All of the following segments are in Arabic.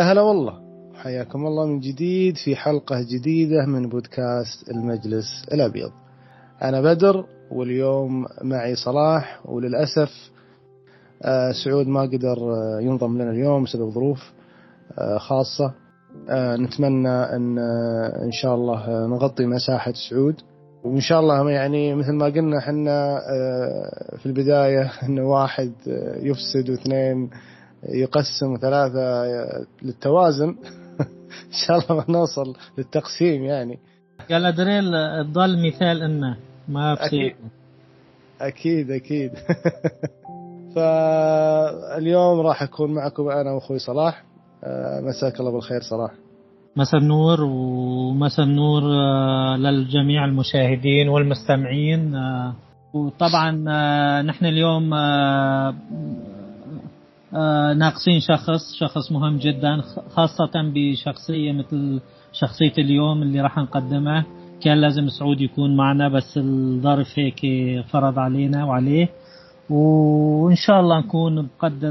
يا هلا والله. حياكم الله من جديد في حلقة جديدة من بودكاست المجلس الأبيض. أنا بدر واليوم معي صلاح وللأسف آه، سعود ما قدر آه، ينضم لنا اليوم بسبب ظروف آه، خاصة. نتمنى أن إن شاء الله نغطي مساحة سعود. وإن شاء الله يعني مثل ما قلنا إحنا في البداية أن واحد يفسد واثنين يقسم ثلاثة للتوازن. إن شاء الله نوصل للتقسيم يعني. قال أدريل تضل مثال إنه ما أكيد. أكيد أكيد. فاليوم راح أكون معكم أنا وأخوي صلاح. آه، مساك الله بالخير صلاح. مساء النور ومساء النور آه، للجميع المشاهدين والمستمعين. آه، وطبعا نحن اليوم ناقصين شخص شخص مهم جدا خاصة بشخصية مثل شخصية اليوم اللي راح نقدمه. كان لازم سعود يكون معنا بس الظرف هيك فرض علينا وعليه. وإن شاء الله نكون بقد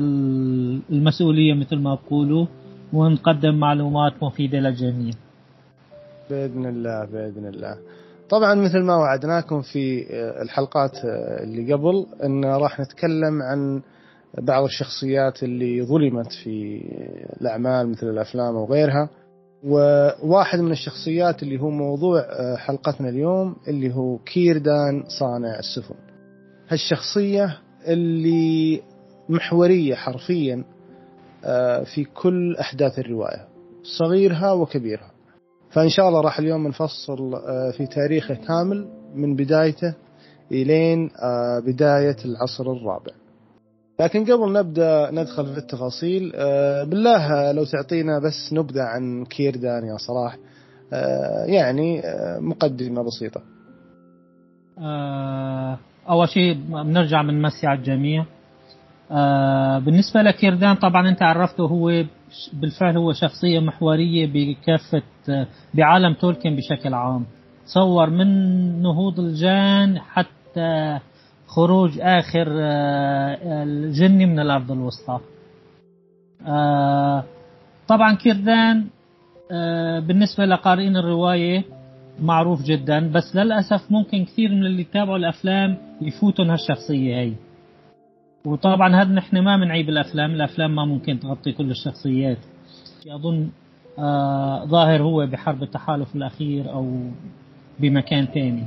المسؤولية مثل ما بقولوا ونقدم معلومات مفيدة للجميع. بإذن الله بإذن الله. طبعا مثل ما وعدناكم في الحلقات اللي قبل إن راح نتكلم عن بعض الشخصيات اللي ظلمت في الأعمال مثل الأفلام وغيرها وواحد من الشخصيات اللي هو موضوع حلقتنا اليوم اللي هو كيردان صانع السفن. هالشخصية اللي محورية حرفيا آه، في كل أحداث الرواية صغيرها وكبيرها. فإن شاء الله راح اليوم نفصل آه، في تاريخه كامل من بدايته إلين آه، بداية العصر الرابع. لكن قبل نبدأ ندخل في التفاصيل بالله لو تعطينا بس نبذة عن كيردان يا صلاح يعني مقدمة بسيطة. أول شيء بنرجع بنمسي على الجميع. آه بالنسبة لكيردان طبعا أنت عرفته هو بالفعل هو شخصية محورية بكافة بعالم تولكن بشكل عام. تصور من نهوض الجان حتى خروج آخر آه الجني من الأرض الوسطى. آه طبعا كيردان آه بالنسبة لقارئين الرواية معروف جدا بس للأسف ممكن كثير من اللي يتابعوا الأفلام يفوتوا هالشخصية هي. وطبعا هذا نحن ما بنعيب الأفلام الأفلام ما ممكن تغطي كل الشخصيات. أظن آه ظاهر هو بحرب التحالف الأخير أو بمكان ثاني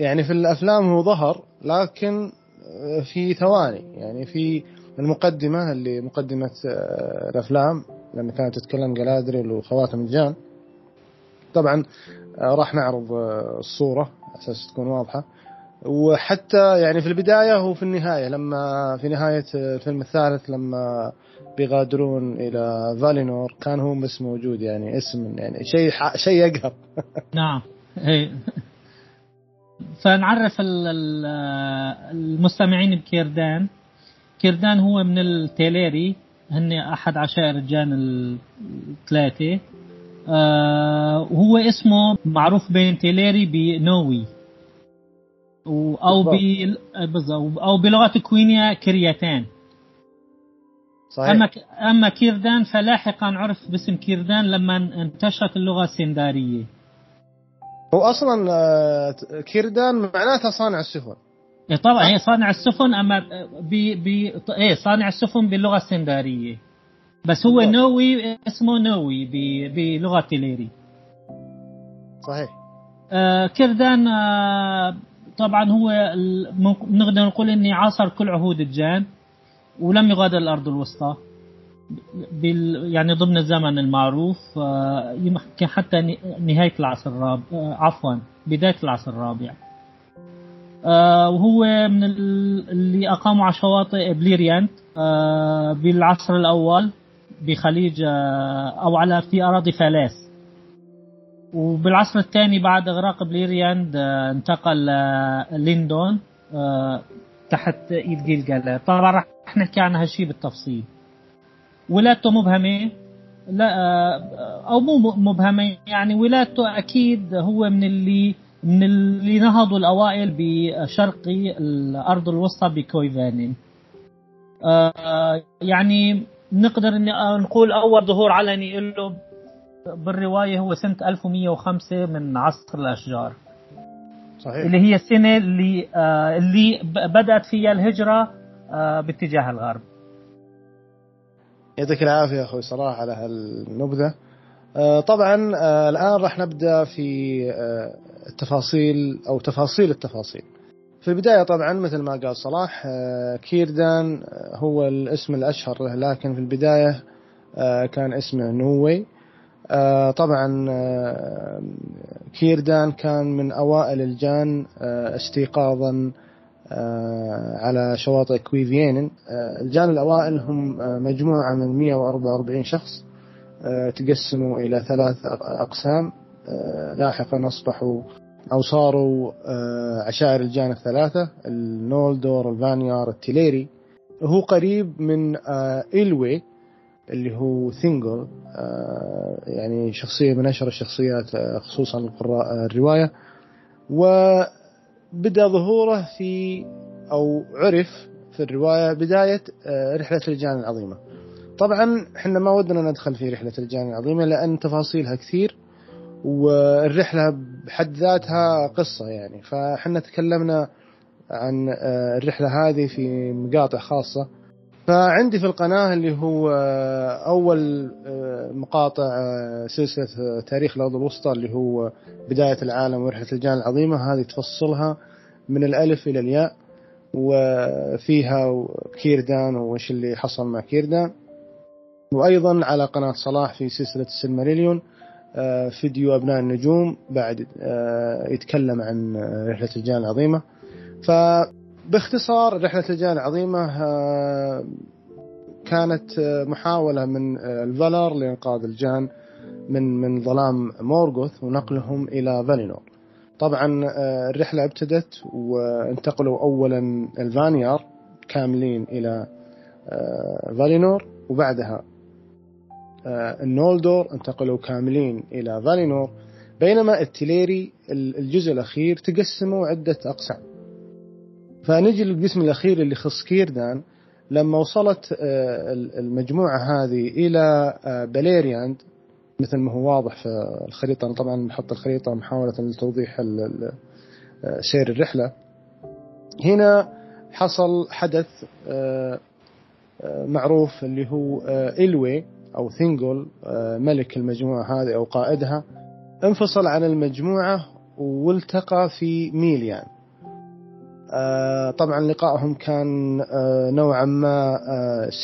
يعني في الأفلام هو ظهر لكن في ثواني. يعني في المقدمة اللي مقدمة آه، الأفلام لما كانت تتكلم جلادريل وخواتم الجان. طبعا آه، راح نعرض آه، الصورة أساس تكون واضحة. وحتى يعني في البداية وفي النهاية لما في نهاية الفيلم الثالث لما بيغادرون إلى فالينور كان هو بس موجود يعني اسم يعني شيء شيء يقهر. نعم. إيه. فنعرف المستمعين بكيردان. كيردان هو من التيليري هن أحد عشائر الجان الثلاثة آه وهو اسمه معروف بين تيليري بنووي أو ب بالضبط. أو بلغة كوينيا كرياتان صحيح. أما أما كيردان فلاحقا عرف باسم كيردان لما انتشرت اللغة السندارية. هو أصلا آه، كيردان معناتها صانع السفن. إيه طبعا هي صانع السفن أما ب ب إيه صانع السفن باللغة السندارية. بس هو نووي اسمه نووي بلغة تيليري. صحيح. آه كيردان آه طبعا هو نقدر نقول إني عاصر كل عهود الجان ولم يغادر الأرض الوسطى. بال يعني ضمن الزمن المعروف آه يمكن حتى نهاية العصر الرابع آه عفوا بداية العصر الرابع آه وهو من اللي أقاموا على شواطئ بليرياند بالعصر الأول بخليج أو على في أراضي فالاس. وبالعصر الثاني بعد إغراق بليرياند انتقل لليندون تحت إيد جيلجالاد طبعا راح نحكي عن هالشيء بالتفصيل. ولادته مبهمة. لا أو مو مبهمة يعني ولادته أكيد هو من اللي من اللي نهضوا الأوائل بشرقي الأرض الوسطى بكويفيينين يعني نقدر إني نقول أول ظهور علني له بالرواية هو سنة 1105 من عصر الأشجار. صحيح. اللي هي السنة اللي آه اللي بدأت فيها الهجرة آه باتجاه الغرب. يعطيك العافية أخوي صراحة على هالنبذة. آه طبعا آه الآن راح نبدأ في آه التفاصيل أو تفاصيل التفاصيل. في البداية طبعا مثل ما قال صلاح كيردان هو الاسم الأشهر له لكن في البداية كان اسمه نووي. طبعا كيردان كان من أوائل الجان استيقاظا على شواطئ كويفيين. الجان الأوائل هم مجموعة من 144 شخص تقسموا إلى ثلاث أقسام. لاحقا أصبحوا أو صاروا عشائر الجان الثلاثة النولدور الفانيار التيليري. هو قريب من إلوي اللي هو ثينجل يعني شخصية من أشهر الشخصيات خصوصا القراء الرواية. وبدأ ظهوره في أو عرف في الرواية بداية رحلة الجان العظيمة. طبعا إحنا ما ودنا ندخل في رحلة الجان العظيمة لأن تفاصيلها كثير والرحلة بحد ذاتها قصة يعني. فإحنا تكلمنا عن الرحلة هذه في مقاطع خاصة. فعندي في القناة اللي هو أول مقاطع سلسلة تاريخ الأرض الوسطى اللي هو بداية العالم ورحلة الجان العظيمة. هذه تفصلها من الألف إلى الياء وفيها كيردان وش اللي حصل مع كيردان. وأيضا على قناة صلاح في سلسلة السلماريليون فيديو أبناء النجوم بعد يتكلم عن رحلة الجان العظيمة. فباختصار رحلة الجان العظيمة كانت محاولة من الفالر لإنقاذ الجان من من ظلام مورغوث ونقلهم إلى فالينور. طبعا الرحلة ابتدت وانتقلوا أولا الفانيار كاملين إلى فالينور وبعدها النولدور انتقلوا كاملين إلى فالينور. بينما التليري الجزء الأخير تقسموا عدة أقسام. فنجي للقسم الأخير اللي خص كيردان. لما وصلت المجموعة هذه إلى بليرياند مثل ما هو واضح في الخريطة. أنا طبعا بحط الخريطة محاولة لتوضيح سير الرحلة. هنا حصل حدث معروف اللي هو إلوي أو ثينجول ملك المجموعة هذه أو قائدها انفصل عن المجموعة والتقى في ميليان. طبعا لقائهم كان نوعا ما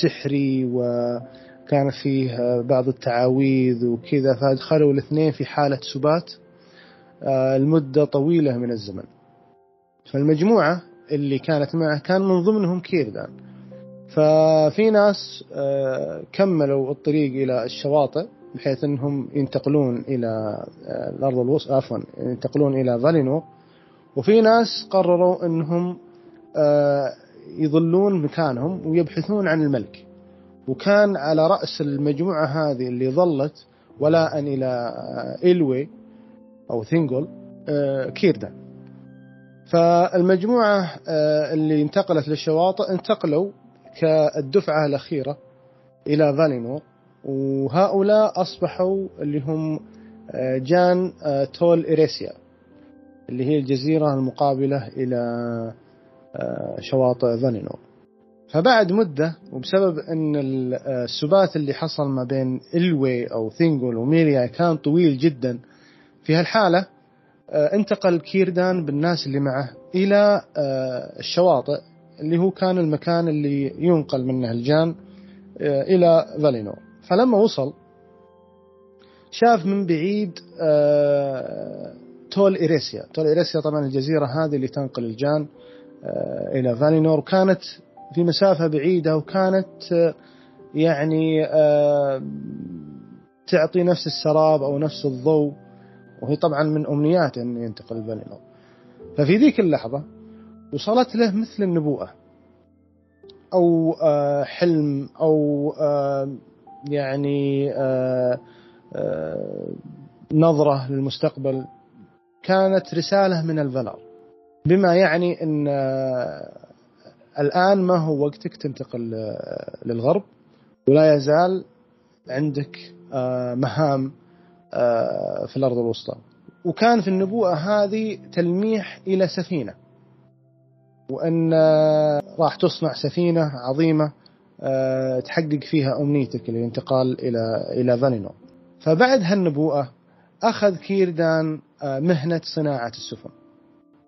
سحري وكان فيه بعض التعاويذ وكذا فادخلوا الاثنين في حالة سبات المدة طويلة من الزمن. فالمجموعة اللي كانت معه كان من ضمنهم كيردان. ففي ناس كملوا الطريق إلى الشواطئ بحيث أنهم ينتقلون إلى الأرض الوسطى عفوا ينتقلون إلى فالينور وفي ناس قرروا أنهم يظلون مكانهم ويبحثون عن الملك. وكان على رأس المجموعة هذه اللي ظلت ولاء إلى إلوي أو ثينجل كيردان. فالمجموعة اللي انتقلت للشواطئ انتقلوا كالدفعة الأخيرة إلى فالينور. وهؤلاء أصبحوا اللي هم جان تول إيريسيا اللي هي الجزيرة المقابلة إلى شواطئ فالينور فبعد مدة وبسبب أن السبات اللي حصل ما بين إلوي أو ثينجول وميليا كان طويل جدا في هالحالة انتقل كيردان بالناس اللي معه إلى الشواطئ اللي هو كان المكان اللي ينقل منه الجان إلى فالينور فلما وصل شاف من بعيد تول إيريسيا. تول إيريسيا طبعا الجزيرة هذه اللي تنقل الجان إلى فالينور. كانت في مسافة بعيدة وكانت يعني تعطي نفس السراب أو نفس الضوء وهي طبعا من أمنياته أن ينتقل فالينور ففي ذيك اللحظة وصلت له مثل النبوءة أو حلم أو يعني نظرة للمستقبل. كانت رسالة من الفلر بما يعني أن الآن ما هو وقتك تنتقل للغرب ولا يزال عندك آه، مهام آه، في الأرض الوسطى. وكان في النبوءة هذه تلميح إلى سفينة. وأن آه، راح تصنع سفينة عظيمة تحقق فيها أمنيتك الانتقال إلى إلى فالينور فبعد هالنبوءة أخذ كيردان مهنة صناعة السفن.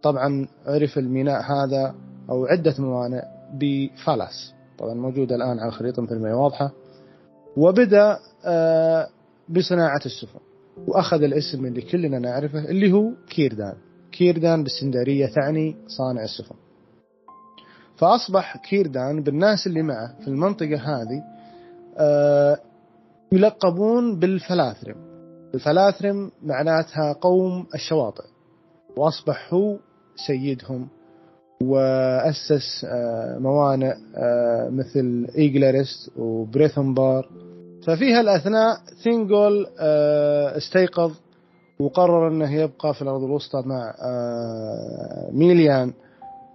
طبعا عرف الميناء هذا أو عدة موانئ بفالاس طبعا موجودة الآن على الخريطة مثل ما هي واضحة. وبدأ آه، بصناعة السفن. وأخذ الاسم اللي كلنا نعرفه اللي هو كيردان. كيردان بالسندارية تعني صانع السفن. فأصبح كيردان بالناس اللي معه في المنطقة هذه آه، يلقبون بالفلاثرم الفلاثرم معناتها قوم الشواطئ. وأصبح هو سيدهم. وأسس آه، موانئ مثل إيجلرست وبريثنبار. ففي هالأثناء ثينجول آه، استيقظ وقرر أنه يبقى في الأرض الوسطى مع آه، ميليان.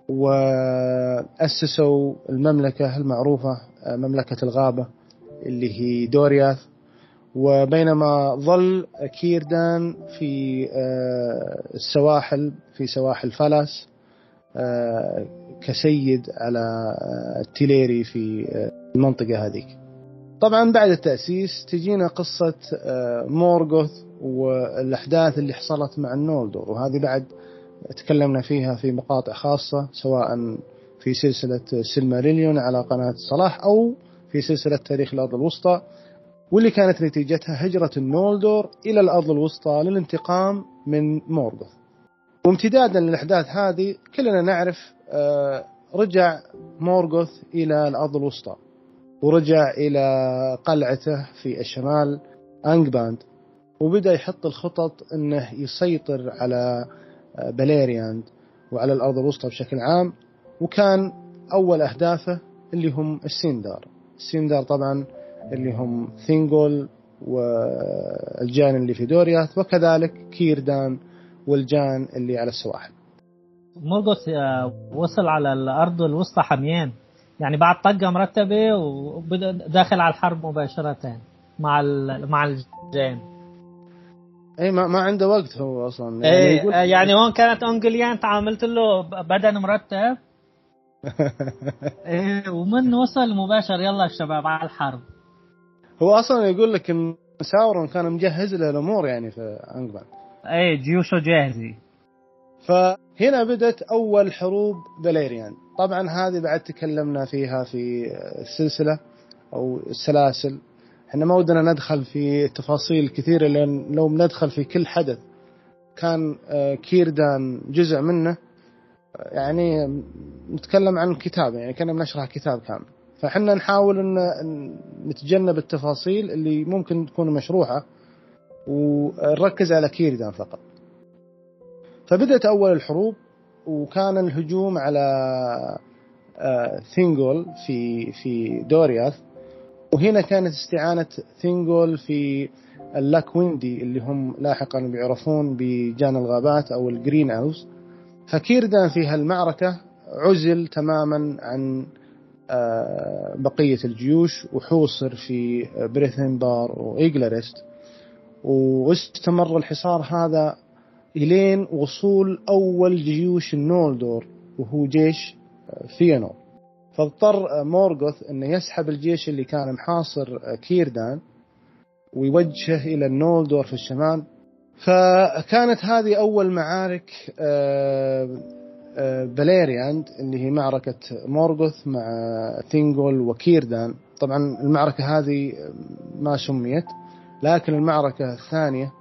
وأسسوا المملكة المعروفة آه، مملكة الغابة اللي هي دورياث. وبينما ظل كيردان في السواحل في سواحل فلاس كسيد على التيليري في المنطقة هذيك. طبعا بعد التأسيس تجينا قصة آه، مورغوث والأحداث اللي حصلت مع النولدور وهذه بعد تكلمنا فيها في مقاطع خاصة سواء في سلسلة سيلماريليون على قناة صلاح أو في سلسلة تاريخ الأرض الوسطى. واللي كانت نتيجتها هجرة النولدور إلى الأرض الوسطى للانتقام من مورغوث. وامتدادا للأحداث هذه كلنا نعرف آه، رجع مورغوث إلى الأرض الوسطى. ورجع إلى قلعته في الشمال أنجباند وبدأ يحط الخطط أنه يسيطر على بليرياند وعلى الأرض الوسطى بشكل عام. وكان أول أهدافه اللي هم السيندار. السيندار طبعا اللي هم ثينجول والجان اللي في دورياث وكذلك كيردان والجان اللي على السواحل. مورغوث آه، وصل على الأرض الوسطى حميان. يعني بعد طقة مرتبة وداخل على الحرب مباشرة مع مع الجين أي ما ما عنده وقت هو أصلا. يعني إيه يقول... يعني هون كانت أونجوليانت تعاملت له بدن مرتب. إيه ومن وصل مباشر يلا الشباب على الحرب. هو أصلا يقول لك إن ساورون كان مجهز له الأمور يعني في انجبان إيه جيوشه جاهزه فهنا بدت أول حروب بليريان طبعا هذه بعد تكلمنا فيها في السلسلة أو السلاسل. إحنا ما ودنا ندخل في تفاصيل كثيرة لأن لو ندخل في كل حدث كان آه، كيردان جزء منه. يعني نتكلم عن كتاب يعني كنا بنشرح كتاب كامل. فحنا نحاول ان نتجنب التفاصيل اللي ممكن تكون مشروحة ونركز على كيردان فقط. فبدأت أول الحروب وكان الهجوم على آه، ثينجول في في دورياث. وهنا كانت استعانة ثينجول في اللايكويندي اللي هم لاحقا بيعرفون بجان الغابات أو ال Green Elves فكيردان في هالمعركة عزل تماما عن بقية الجيوش وحوصر في بريثنبار وإيجلرست. واستمر الحصار هذا إلين وصول أول جيوش النولدور وهو جيش فينور فاضطر مورغوث أنه يسحب الجيش اللي كان محاصر كيردان ويوجهه إلى النولدور في الشمال. فكانت هذه أول معارك بليرياند اللي هي معركة مورغوث مع ثينجول وكيردان طبعا المعركة هذه ما سميت لكن المعركة الثانية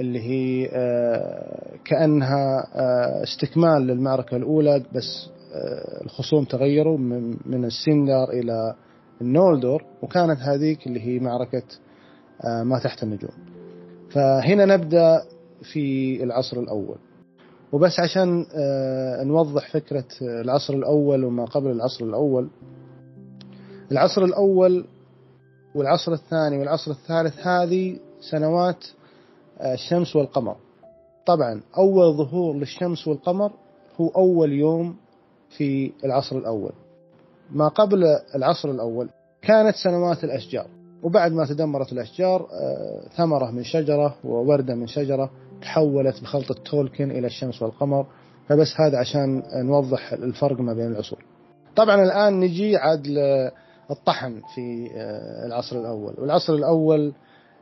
اللي هي آه، كأنها آه، استكمال للمعركة الأولى بس آه، الخصوم تغيروا من السندر إلى النولدور وكانت هذيك اللي هي معركة ما تحت النجوم. فهنا نبدأ في العصر الأول. وبس عشان نوضح فكرة العصر الأول وما قبل العصر الأول. العصر الأول والعصر الثاني والعصر الثالث هذه سنوات الشمس والقمر. طبعا أول ظهور للشمس والقمر هو أول يوم في العصر الأول. ما قبل العصر الأول كانت سنوات الأشجار. وبعد ما تدمرت الأشجار آه، ثمرة من شجرة ووردة من شجرة تحولت بخلطة تولكن إلى الشمس والقمر. فبس هذا عشان نوضح الفرق ما بين العصور. طبعا الآن نجي عاد الطحن في آه، العصر الأول. والعصر الأول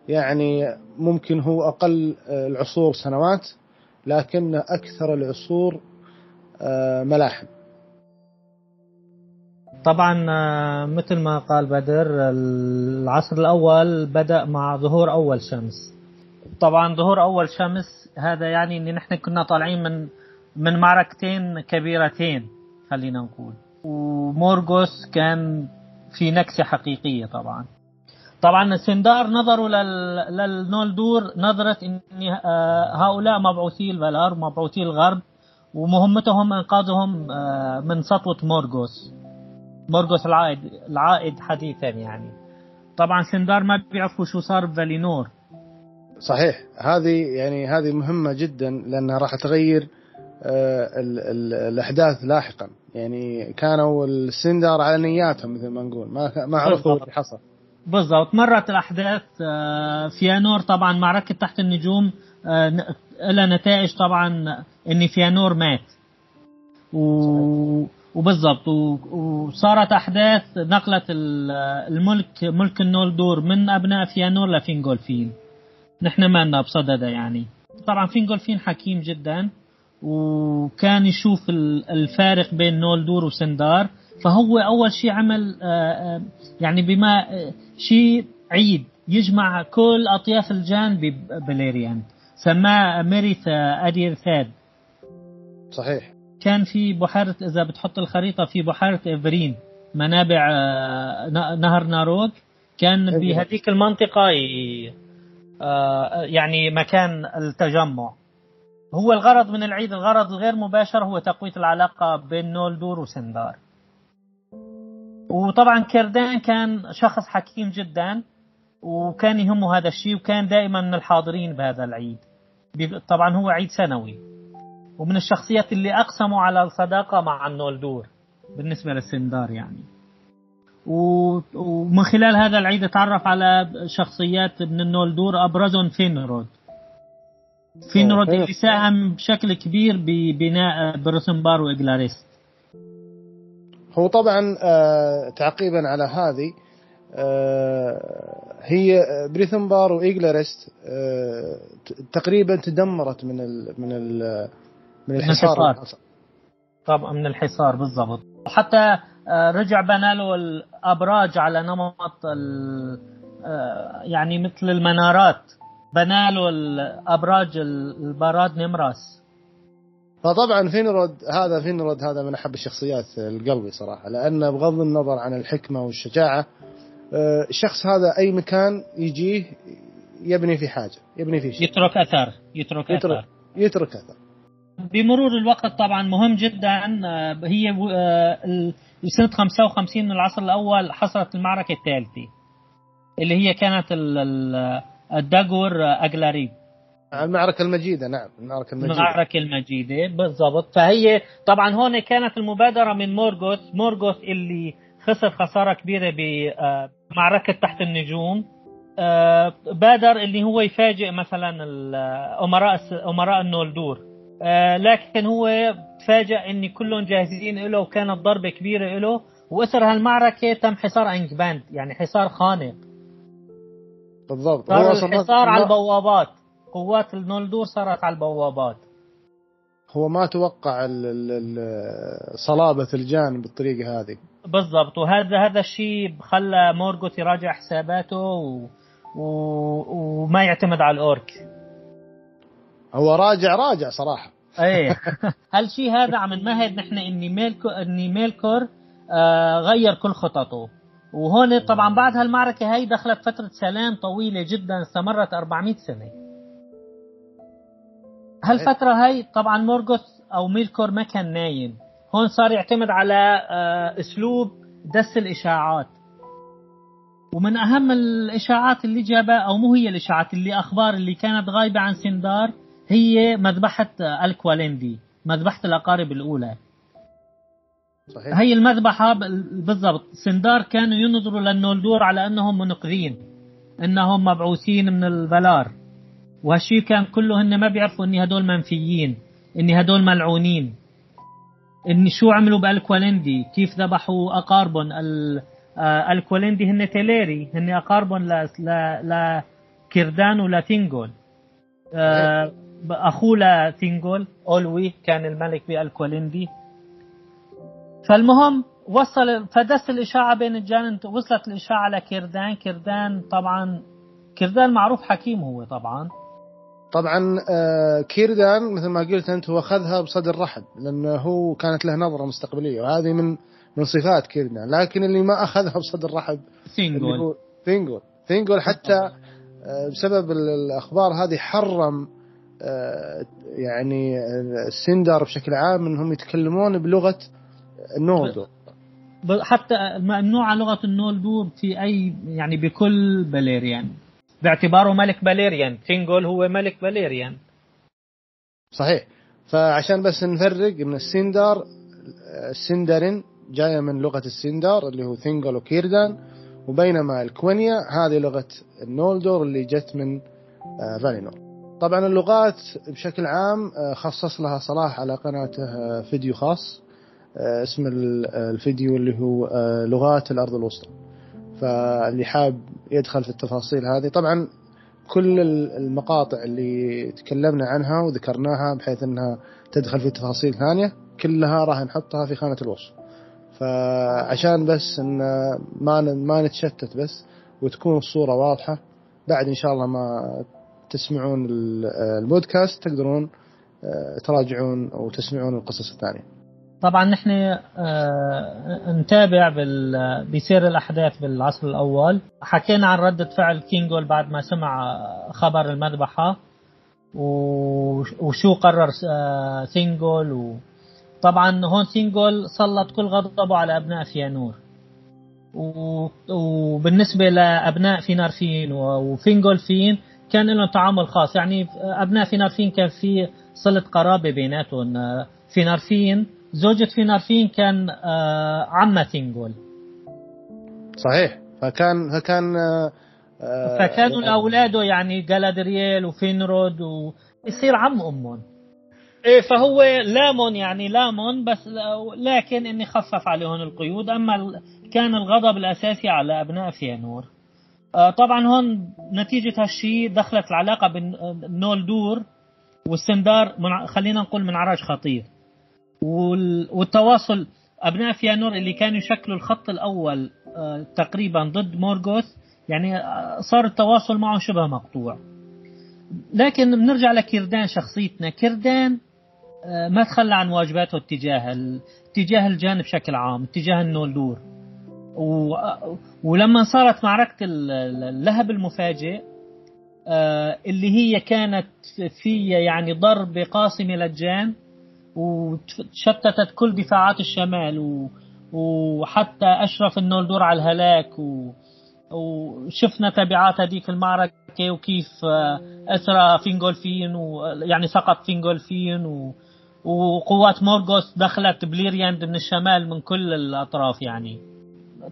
يعني ممكن هو أقل آه، العصور سنوات لكن أكثر العصور ملاحم. طبعا مثل ما قال بدر العصر الأول بدأ مع ظهور أول شمس. طبعا ظهور أول شمس هذا يعني أن نحن كنا طالعين من من معركتين كبيرتين خلينا نقول. ومورغوس كان في نكسة حقيقية طبعا. طبعا سندار نظروا للنولدور نظرة إن آه، هؤلاء مبعوثي الفالار مبعوثي الغرب ومهمتهم إنقاذهم آه، من سطوة مورغوس. مورغوس العائد العائد حديثا يعني. طبعا سندار ما بيعرفوا شو صار بفالينور صحيح. هذه يعني هذه مهمة جدا لأنها راح تغير آه، ال ال الأحداث لاحقا. يعني كانوا السندار على نياتهم مثل ما نقول. ما ما عرفوا اللي حصل. بالضبط. مرت الأحداث آه، فيانور. طبعا معركة تحت النجوم آه، لها نتائج طبعا إن فيانور مات. و... وبالضبط. وصارت أحداث نقلت الملك ملك النولدور من أبناء فيانور لفينغولفين. نحن ما لنا بصدده يعني. طبعا فينغولفين حكيم جدا وكان يشوف الفارق بين نولدور وسندار. فهو أول شيء عمل آه، آه، يعني بما آه، شيء عيد يجمع كل أطياف الجان ببليريان سماه ميريث أديرثاد. صحيح. كان في بحيرة إذا بتحط الخريطة في بحيرة إفرين منابع نهر ناروك كان بهذيك المنطقة يعني مكان التجمع. هو الغرض من العيد الغرض الغير مباشر هو تقوية العلاقة بين نولدور وسندار. وطبعا كردان كان شخص حكيم جدا وكان يهمه هذا الشيء وكان دائما من الحاضرين بهذا العيد. طبعا هو عيد سنوي. ومن الشخصيات اللي أقسموا على الصداقة مع النولدور بالنسبة للسندار يعني. ومن خلال هذا العيد تعرف على شخصيات من النولدور أبرزهم فينرود. فينرود اللي ساهم بشكل كبير ببناء بريثنبار وإجلاريست هو طبعا آه تعقيبا على هذه آه هي بريثنبار وايجلرست آه تقريبا تدمرت من ال من ال من الحصار طبعا من الحصار بالضبط. وحتى آه، رجع بنى له الأبراج على نمط آه، يعني مثل المنارات. بنى له الأبراج الباراد نمراس. فطبعا فينرود هذا فينرود هذا من أحب الشخصيات لقلبي صراحة لأنه بغض النظر عن الحكمة والشجاعة آه، الشخص هذا أي مكان يجيه يبني في حاجة يبني في شيء. يترك أثر يترك, يترك أثر. يترك أثر. بمرور الوقت طبعا مهم جدا آه، هي آه، سنة 55 من العصر الأول حصلت المعركة الثالثة اللي هي كانت الداغور أجلاريب المعركة المجيدة نعم المعركة المجيدة. المعركة المجيدة بالضبط. فهي طبعا هون كانت المبادرة من مورغوث مورغوث اللي خسر خسارة كبيرة بمعركة تحت النجوم. آه، بادر اللي هو يفاجئ مثلا أمراء أمراء النولدور. آه، لكن هو تفاجأ إن كلهم جاهزين له وكانت ضربة كبيرة له واثر هالمعركة تم حصار انجباند يعني حصار خانق. بالضبط. صار الحصار على البوابات. قوات النولدور صارت على البوابات. هو ما توقع صلابة الجان بالطريقة هذه. بالضبط. وهذا هذا الشيء خلى مورغوث يراجع حساباته و... و... وما يعتمد على الأورك. هو راجع راجع صراحة. إيه. هالشيء هذا عم نمهد؟ نحن إني ميلكو إني ميلكور آه غير كل خططه. وهون طبعا بعد هالمعركة هي دخلت فترة سلام طويلة جدا استمرت 400 سنة. هالفترة هي طبعا مورغوث أو ميلكور ما كان نايم. هون صار يعتمد على آه أسلوب دس الإشاعات. ومن أهم الإشاعات اللي جابها أو مو هي الإشاعات اللي أخبار اللي كانت غايبة عن سندار هي مذبحة الكوالندي مذبحة الأقارب الأولى. صحيح. هي المذبحة بالضبط. سندار كانوا ينظروا للنولدور على أنهم منقذين أنهم مبعوثين من الفلار. وهالشيء كان كله هن ما بيعرفوا أن هدول منفيين أن هدول ملعونين. أن شو عملوا بالكوالندي كيف ذبحوا أقاربهم؟ آه، الكوالندي هن تيليري هن أقاربهم لكردان ولثينجول آه، أخوه لثينجول أولوي كان الملك بالكوالندي فالمهم وصل فدس الإشاعة بين الجان وصلت الإشاعة لكردان كردان. طبعا كردان معروف حكيم هو طبعا. طبعا آه، كيردان مثل ما قلت أنت هو أخذها بصدر رحب لأنه هو كانت له نظرة مستقبلية وهذه من من صفات كيردان. لكن اللي ما أخذها بصدر رحب ثينجول ثينجول ثينجول حتى آه، بسبب الأخبار هذه حرم يعني السندر بشكل عام إنهم يتكلمون بلغة النولدور حتى ممنوعه لغة النولدور في أي يعني بكل بليريان. باعتباره ملك باليريان تينجول هو ملك باليريان صحيح. فعشان بس نفرق إن السندر السندرين جاية من لغة السندر اللي هو ثينجول وكيردان وبينما الكوينيا هذه لغة النولدور اللي جت من آه، فالينور. طبعا اللغات بشكل عام آه، خصص لها صلاح على قناته آه، فيديو خاص اسم الفيديو اللي هو لغات الأرض الوسطى. فاللي حاب يدخل في التفاصيل هذه طبعا كل المقاطع اللي تكلمنا عنها وذكرناها بحيث إنها تدخل في تفاصيل ثانية كلها راح نحطها في خانة الوصف. فعشان بس إن ما ما نتشتت بس وتكون الصورة واضحة بعد إن شاء الله ما تسمعون البودكاست تقدرون آه، تراجعون أو تسمعون القصص الثانية. طبعا نحن آه، نتابع بسير الأحداث بالعصر الأول. حكينا عن ردة فعل ثينجول بعد ما سمع خبر المذبحة وشو قرر ثينجول آه، طبعا هون ثينجول سلط كل غضبه على أبناء فيانور. وبالنسبه لأبناء فينارفين وفينجولفين كان لهم تعامل خاص يعني أبناء فينارفين كان في صلة قرابة بيناتهم. آه، فينارفين زوجة فينارفين كان آه، عمة ثينجول صحيح. فكان فكان آه، فكانوا يعني اولاده يعني جالادرييل وفينرود ويصير عم أمهم. إيه فهو لامون يعني لامون بس لكن إني خفف عليهم القيود. أما كان الغضب الأساسي على أبناء فيانور آه، طبعا هون نتيجة هالشيء دخلت العلاقة بين نولدور والسندار خلينا نقول من عرج خطير. والتواصل أبناء فيانور اللي كانوا يشكلوا الخط الأول آه، تقريبا ضد مورغوث يعني آه، صار التواصل معه شبه مقطوع. لكن بنرجع لكيردان شخصيتنا. كيردان آه، ما تخلى عن واجباته اتجاه اتجاه الجانب بشكل عام اتجاه النولدور و... ولما صارت معركة اللهب المفاجئ اللي هي كانت فيها يعني ضربة قاسمة للجان وتشتتت كل دفاعات الشمال و... وحتى أشرف النولدور على الهلاك و... وشفنا تبعات هذيك المعركة وكيف آه، أسرى فينغولفين ويعني سقط فينغولفين و... وقوات مورغوث دخلت بليرياند من الشمال من كل الأطراف يعني.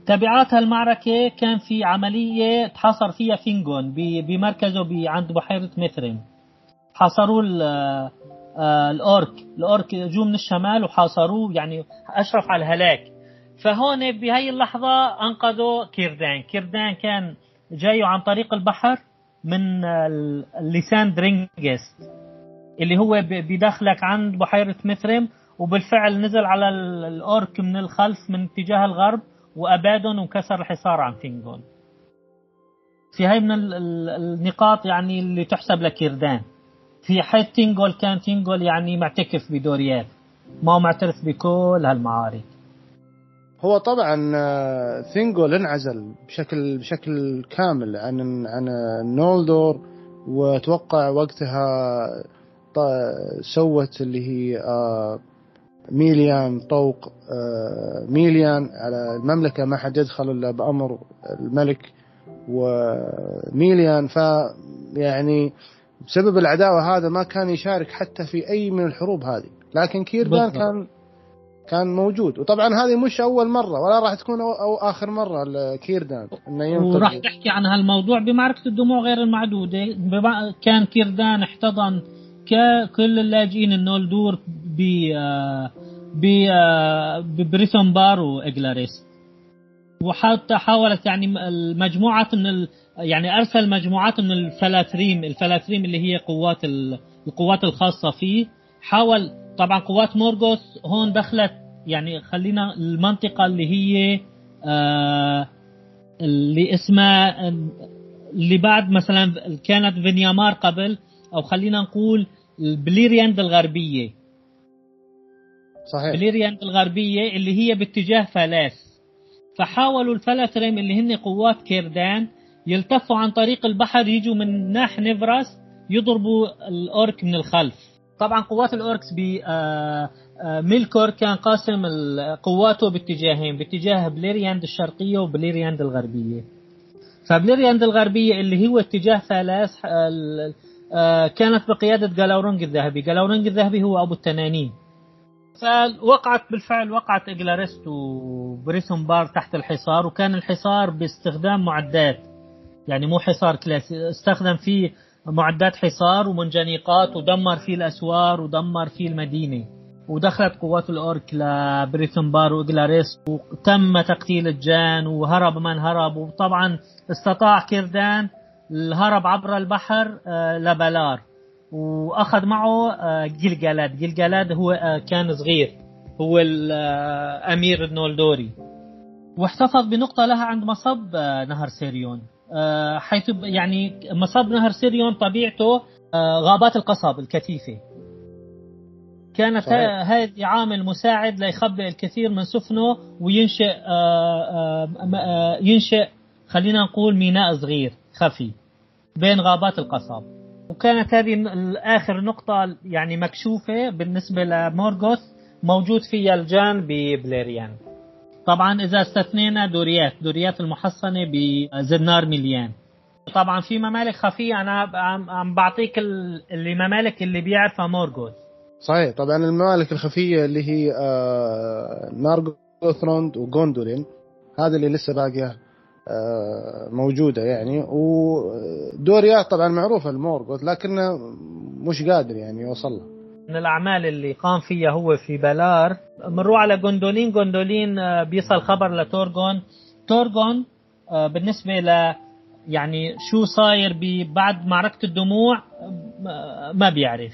تبعات هالمعركة كان في عملية تحاصر فيها فينغون بمركزه عند بحيرة ميثرين. حاصروا آه، الأورك. الأورك جو من الشمال وحاصروه يعني أشرف على الهلاك. فهون بهي اللحظة أنقذه كيردان. كيردان كان جاي عن طريق البحر من لسان درينجست اللي هو بداخلك عند بحيرة ميثريم وبالفعل نزل على الأورك من الخلف من اتجاه الغرب وأبادهم وكسر الحصار عن فينجون في هاي من النقاط يعني اللي تحسب لكيردان. في حيث تينجول كان تينجول يعني معتكف بدوريات ما هو معترف بكل هالمعارك. هو طبعا آه، ثينجول انعزل بشكل بشكل كامل عن عن نولدور واتوقع وقتها سوت اللي هي آه، ميليان طوق آه، ميليان على المملكة ما حد يدخل إلا بأمر الملك وميليان ف يعني بسبب العداوة هذا ما كان يشارك حتى في أي من الحروب هذه. لكن كيردان كان كان موجود. وطبعا هذه مش أول مرة ولا راح تكون أو, أو آخر مرة لكيردان. إنه ينقذ وراح تحكي عن هالموضوع بمعركة الدموع غير المعدودة. كان كيردان احتضن كل اللاجئين النولدور ب ب بار وإجلاريست وحتى حاولت يعني المجموعات من ال... يعني أرسل مجموعات من الفلاتريم الفلاتريم اللي هي قوات القوات الخاصة فيه. حاول طبعا قوات مورغوث هون دخلت يعني خلينا المنطقة اللي هي آه اللي اسمها اللي بعد مثلا كانت فينيامار قبل أو خلينا نقول البليرياند الغربية. صحيح. بليرياند الغربية اللي هي باتجاه فالاس فحاولوا الفلاتريم اللي هن قوات كيردان يلتفوا عن طريق البحر يجوا من ناحية نيفراست يضربوا الأورك من الخلف. طبعا قوات الأوركس ب آه، آه، ميلكور كان قاسم قواته باتجاهين باتجاه بليرياند الشرقية وبليرياند الغربية. فبليرياند الغربية اللي هو اتجاه فالاس آه، كانت بقيادة جلاورونج الذهبي. جلاورونج الذهبي هو أبو التنانين. فوقعت بالفعل وقعت إجلاريست وبريسون تحت الحصار وكان الحصار باستخدام معدات. يعني مو حصار كلاسيكي استخدم فيه معدات حصار ومنجنيقات ودمر فيه الأسوار ودمر فيه المدينة. ودخلت قوات الأورك لبريثن بار وإجلاريست وتم تقتيل الجان وهرب من هرب. وطبعا استطاع كيردان الهرب عبر البحر آه، لبلار. وأخذ معه آه، جيلجالاد جيلجالاد هو آه، كان صغير. هو الامير النولدوري واحتفظ بنقطة لها عند مصب نهر سيريون. حيث يعني مصب نهر سيريون طبيعته غابات القصب الكثيفة. كانت هذه عامل مساعد ليخبئ الكثير من سفنه وينشئ ينشئ خلينا نقول ميناء صغير خفي بين غابات القصب. وكانت هذه آخر نقطة يعني مكشوفة بالنسبة لمورغوث موجود فيها الجان ببليريان. طبعا إذا استثنينا دوريات دوريات المحصنة بزنار مليان. طبعا في ممالك خفية أنا عم بعطيك اللي ممالك اللي بيعرفها مورغوث. صحيح طبعا الممالك الخفية اللي هي آه نارغوثروند وغوندولين هذا اللي لسه باقية. آه، موجودة يعني. ودوريا طبعا معروفة المورغوث لكنه مش قادر يعني يوصل له. من الأعمال اللي قام فيها هو في بلار. مروا على جوندولين جوندولين آه، بيصل خبر لتورغون. تورغون آه، بالنسبة ل يعني شو صاير بعد معركة الدموع ما بيعرف.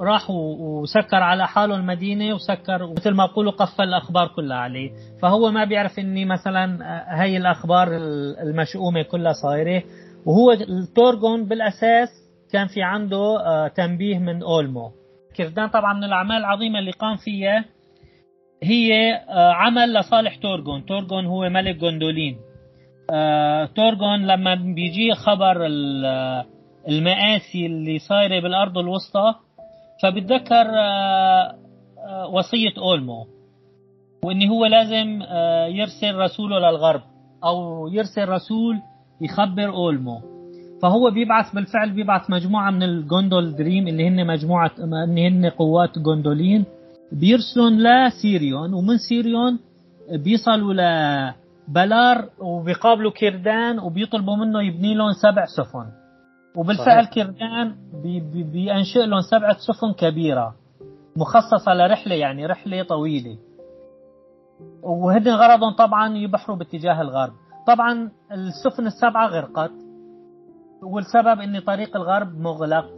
راح وسكر على حاله المدينة وسكر مثل ما بقولوا قفل الأخبار كلها عليه. فهو ما بيعرف إني مثلا هي الأخبار المشؤومة كلها صايرة. وهو التورغون بالأساس كان في عنده آه، تنبيه من أولمو. كردان طبعا من الأعمال العظيمة اللي قام فيها. هي آه، عمل لصالح تورغون. تورغون هو ملك جوندولين آه، تورغون لما بيجي خبر المآسي اللي صايرة بالأرض الوسطى فبتذكر آه، آه، وصية أولمو وإن هو لازم آه، يرسل رسوله للغرب أو يرسل رسول يخبر أولمو. فهو بيبعث بالفعل بيبعث مجموعة من الجوندول دريم اللي هن مجموعة إن هن قوات جوندولين بيرسلوهن لسيريون ومن سيريون بيصلوا لبلار وبيقابلوا كيردان وبيطلبوا منه يبني لهم سبع سفن. وبالفعل. كردان بي بي بينشئ لهم سبعة سفن كبيرة مخصصة لرحلة يعني رحلة طويلة. وهدن غرضهم طبعا يبحروا باتجاه الغرب. طبعا السفن السبعة غرقت والسبب إن طريق الغرب مغلق.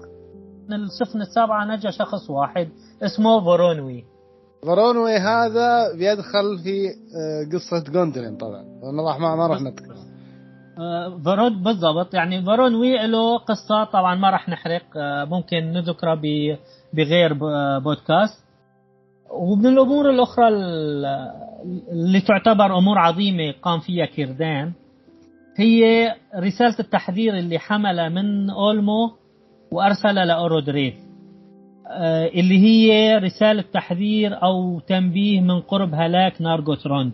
السفن السبعة نجا شخص واحد اسمه فورونوي. فورونوي هذا بيدخل في آه، قصة جوندولين طبعا. ما ما راح نذكر فارون بالضبط. يعني فورونوي له قصة. طبعا ما راح نحرق. آه، ممكن نذكرها بغير بودكاست. ومن الأمور الأخرى اللي تعتبر أمور عظيمة قام فيها كيردان هي رسالة التحذير اللي حملها من أولمو وأرسلها لأورودريث آه، اللي هي رسالة تحذير أو تنبيه من قرب هلاك نارغوتروند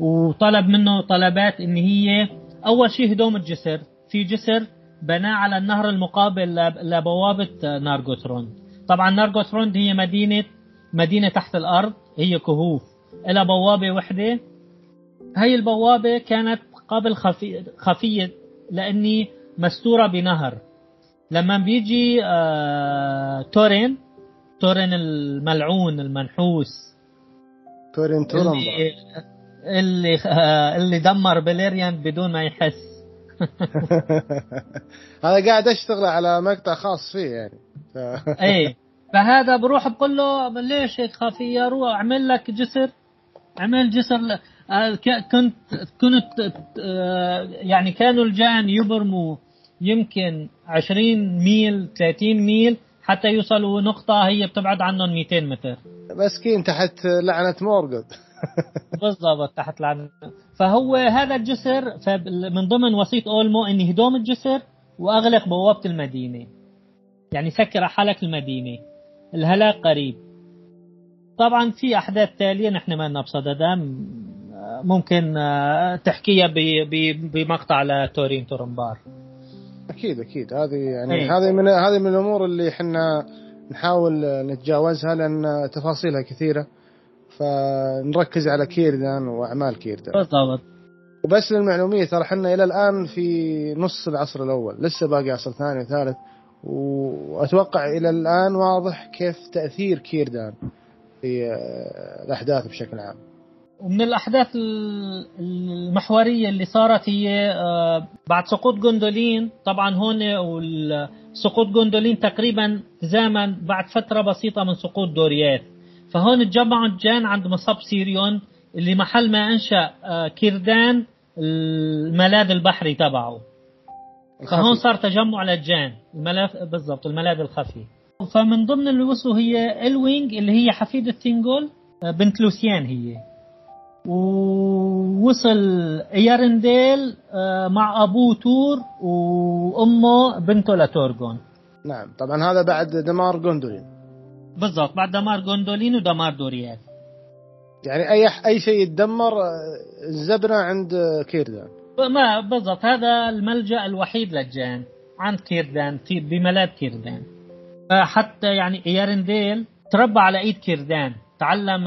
وطلب منه طلبات إن هي أول شيء هدوم الجسر. في جسر بناه على النهر المقابل لبوابة نارغوتروند طبعا نارغوتروند هي مدينة مدينة تحت الأرض هي كهوف. لها بوابة وحدة. هي البوابة كانت قبل خفي خفية لأني مستورة بنهر. لما بيجي آه تورين تورين الملعون المنحوس. تورين تورن اللي اللي, دمر بليريان بدون ما يحس. هذا قاعد اشتغل على مقطع خاص فيه يعني. ف... إيه. فهذا بروح بقول له ليش هيك خفيه روح اعمل لك جسر. عمل جسر ل... آه، كنت كنت آه، يعني كانوا الجان يبرموا يمكن 20 ميل 30 ميل حتى يوصلوا نقطة هي بتبعد عنهم 200 متر. مسكين تحت لعنة مورغوت. بالضبط تحت العنة فهو هذا الجسر من ضمن وصية أولمو إني هدوم الجسر وأغلق بوابة المدينة. يعني سكر على حالك المدينة. الهلاك قريب. طبعا في أحداث تالية نحن ما لنا بصددها ممكن آه، تحكيها بمقطع لتورين تورنبار. أكيد أكيد. هذه يعني إيه. هذه من هذه من الأمور اللي إحنا نحاول نتجاوزها لأن تفاصيلها كثيرة. فنركز على كيردان وأعمال كيردان. بالضبط. وبس للمعلومية ترى إحنا إلى الآن في نص العصر الأول لسه باقي عصر ثاني وثالث. وأتوقع إلى الآن واضح كيف تأثير كيردان في آه، الأحداث بشكل عام. ومن الأحداث ال- المحورية اللي صارت هي آه، بعد سقوط جوندولين طبعا هون سقوط جوندولين تقريبا تزامن بعد فترة بسيطة من سقوط دورياث. فهون تجمعوا الجان عند مصب سيريون اللي محل ما أنشأ آه، كيردان الملاذ البحري تبعه. فهون صار تجمع للجان الملاذ بالضبط الملاذ الخفي. فمن ضمن اللي وصلوا هي إلوينج اللي هي حفيدة تينجول آه، بنت لوثيان هي. ووصل ايارنديل آه، مع ابوه تور وأمه بنته لتورغون. نعم طبعا هذا بعد دمار جوندولين. بالضبط. بعد دمار جوندولين ودمار دورياث. يعني أي أي شيء يتدمر الزبنة عند كيردان. ما بالضبط. هذا الملجأ الوحيد للجان عند كيردان في بملاذ كيردان. حتى يعني ايارنديل تربى على إيد كيردان. تعلم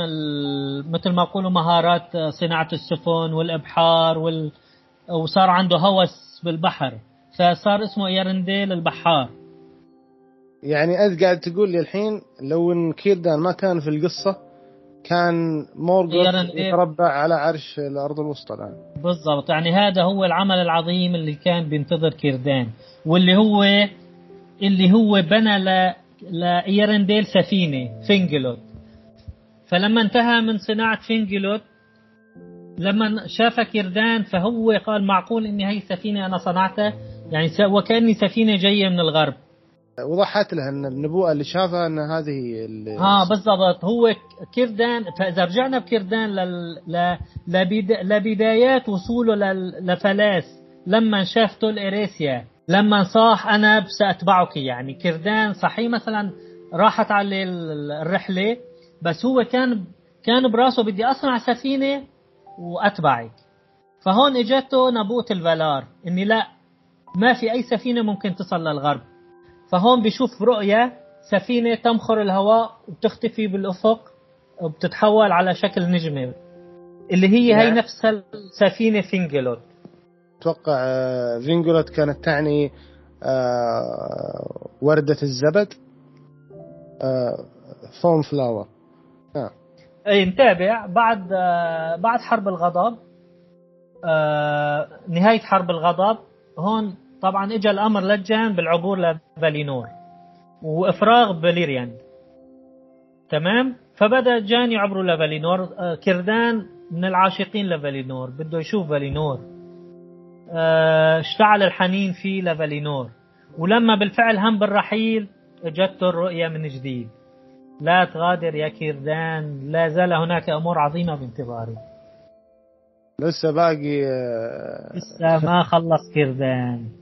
مثل ما يقولوا مهارات صناعة السفن والإبحار وال وصار عنده هوس بالبحر. فصار اسمه ايارنديل البحار. يعني أنت قاعد تقول لي الحين لو إن كيردان ما كان في القصة كان مورغوت إيرن- يتربع على عرش الأرض الوسطى الآن. بالضبط. يعني هذا هو العمل العظيم اللي كان بينتظر كيردان واللي هو اللي هو بنى ل لايرنديل سفينة فينجلوت فلما انتهى من صناعة فينجلوت لما شاف كيردان فهو قال معقول اني هي السفينه أنا صنعتها؟ يعني وكأني سفينة جاية من الغرب. وضحت له إن النبوءة اللي شافها إن هذه آه بالضبط. هو ك- كيردان فاذا رجعنا بكيردان لل... لبدايات وصوله لل... لفلاس لما شاف تول إريسيا لما صاح أنا سأتبعك. يعني كيردان صحيح مثلا راحت ال- الرحلة بس هو كان كان براسه بدي أصنع سفينة وأتبعك. فهون إجته نبوءة الفالار إني لا ما في أي سفينة ممكن تصل للغرب. فهون بيشوف رؤية سفينة تمخر الهواء وبتختفي بالأفق وبتتحول على شكل نجمة اللي هي هي نعم. نفس السفينة فينجلوت أتوقع آه، فينجولوت كانت تعني آه، وردة الزبد آه، foam flower أي نتابع. بعد بعد حرب الغضب نهاية حرب الغضب هون طبعا اجى الأمر للجان بالعبور لفالينور وإفراغ بيليرياند تمام؟ فبدأ جان يعبروا لفالينور آه، كردان من العاشقين لفالينور بده يشوف فالينور آه، اشتعل الحنين فيه لفالينور ولما بالفعل هم بالرحيل اجته الرؤية من جديد. لا تغادر يا كيردان لا زال هناك أمور عظيمة بانتظاري. لسه باقي آه، لسه ما خلص كيردان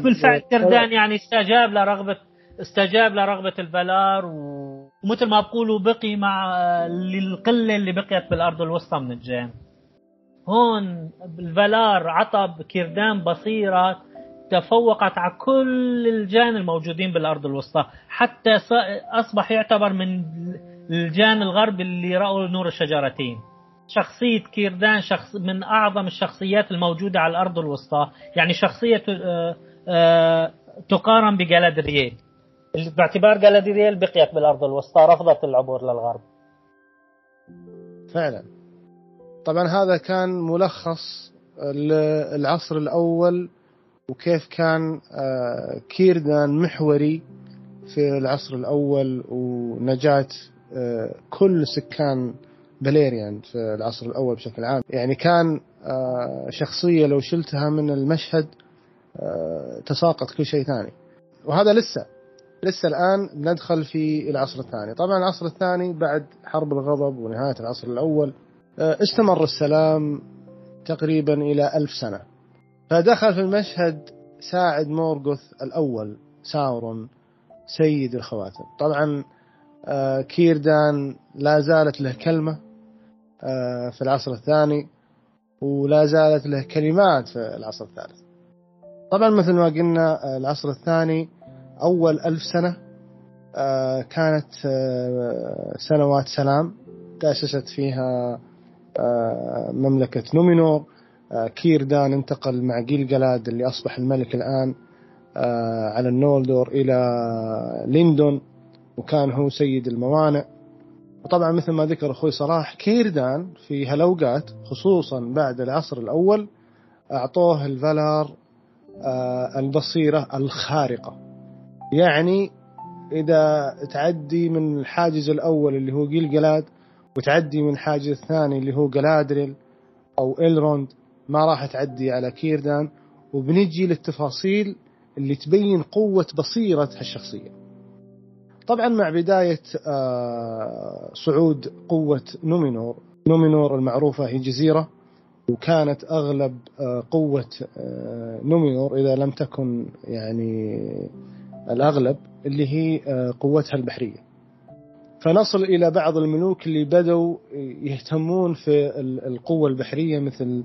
فبالفعل كيردان يعني استجاب لرغبه استجاب لرغبة الفلار و- ومثل ما بقولوا بقي مع للقلة اللي بقيت بالأرض الوسطى من الجان هون الفلار عطى كيردان بصيرة تفوقت على كل الجان الموجودين بالأرض الوسطى. حتى أصبح يعتبر من الجان الغرب اللي رأوا نور الشجرتين. شخصية كيردان شخص من أعظم الشخصيات الموجودة على الأرض الوسطى. يعني شخصية آه، آه، تقارن بجالادرييل. باعتبار جالادرييل بقيت بالأرض الوسطى رفضت العبور للغرب. فعلا. طبعا هذا كان ملخص العصر الأول وكيف كان آه، كيردان محوري في العصر الأول ونجاة كل سكان بليريان في العصر الأول بشكل عام. يعني كان آه، شخصية لو شلتها من المشهد آه، تساقط كل شيء ثاني. وهذا لسه لسه الآن ندخل في العصر الثاني. طبعا العصر الثاني بعد حرب الغضب ونهاية العصر الأول آه، استمر السلام تقريبا إلى ألف سنة. فدخل في المشهد ساعد مورغوث الأول ساورون سيد الخواتم. طبعا كيردان لا زالت له كلمة. في العصر الثاني ولا زالت له كلمات في العصر الثالث. طبعا مثل ما قلنا آه، العصر الثاني أول ألف سنة آه، كانت سنوات سلام تأسست فيها مملكة نومينور. كيردان انتقل مع جيلجلاد اللي أصبح الملك الآن على النولدور إلى ليندون وكان هو سيد الموانئ. وطبعا مثل ما ذكر أخوي صلاح كيردان في هالأوقات خصوصا بعد العصر الأول أعطوه الفالار آه، البصيرة الخارقة. يعني إذا تعدي من الحاجز الأول اللي هو جلجلاد وتعدي من الحاجز الثاني اللي هو جلادريل أو إلروند ما راح تعدي على كيردان. وبنجي للتفاصيل اللي تبين قوة بصيرة هالشخصية. طبعا مع بداية آه، صعود قوة نومينور. نومينور المعروفة هي جزيرة وكانت أغلب آه، قوة آه، نومينور إذا لم تكن يعني الأغلب اللي هي قوتها البحرية. فنصل إلى بعض الملوك اللي بدوا يهتمون في القوة البحرية مثل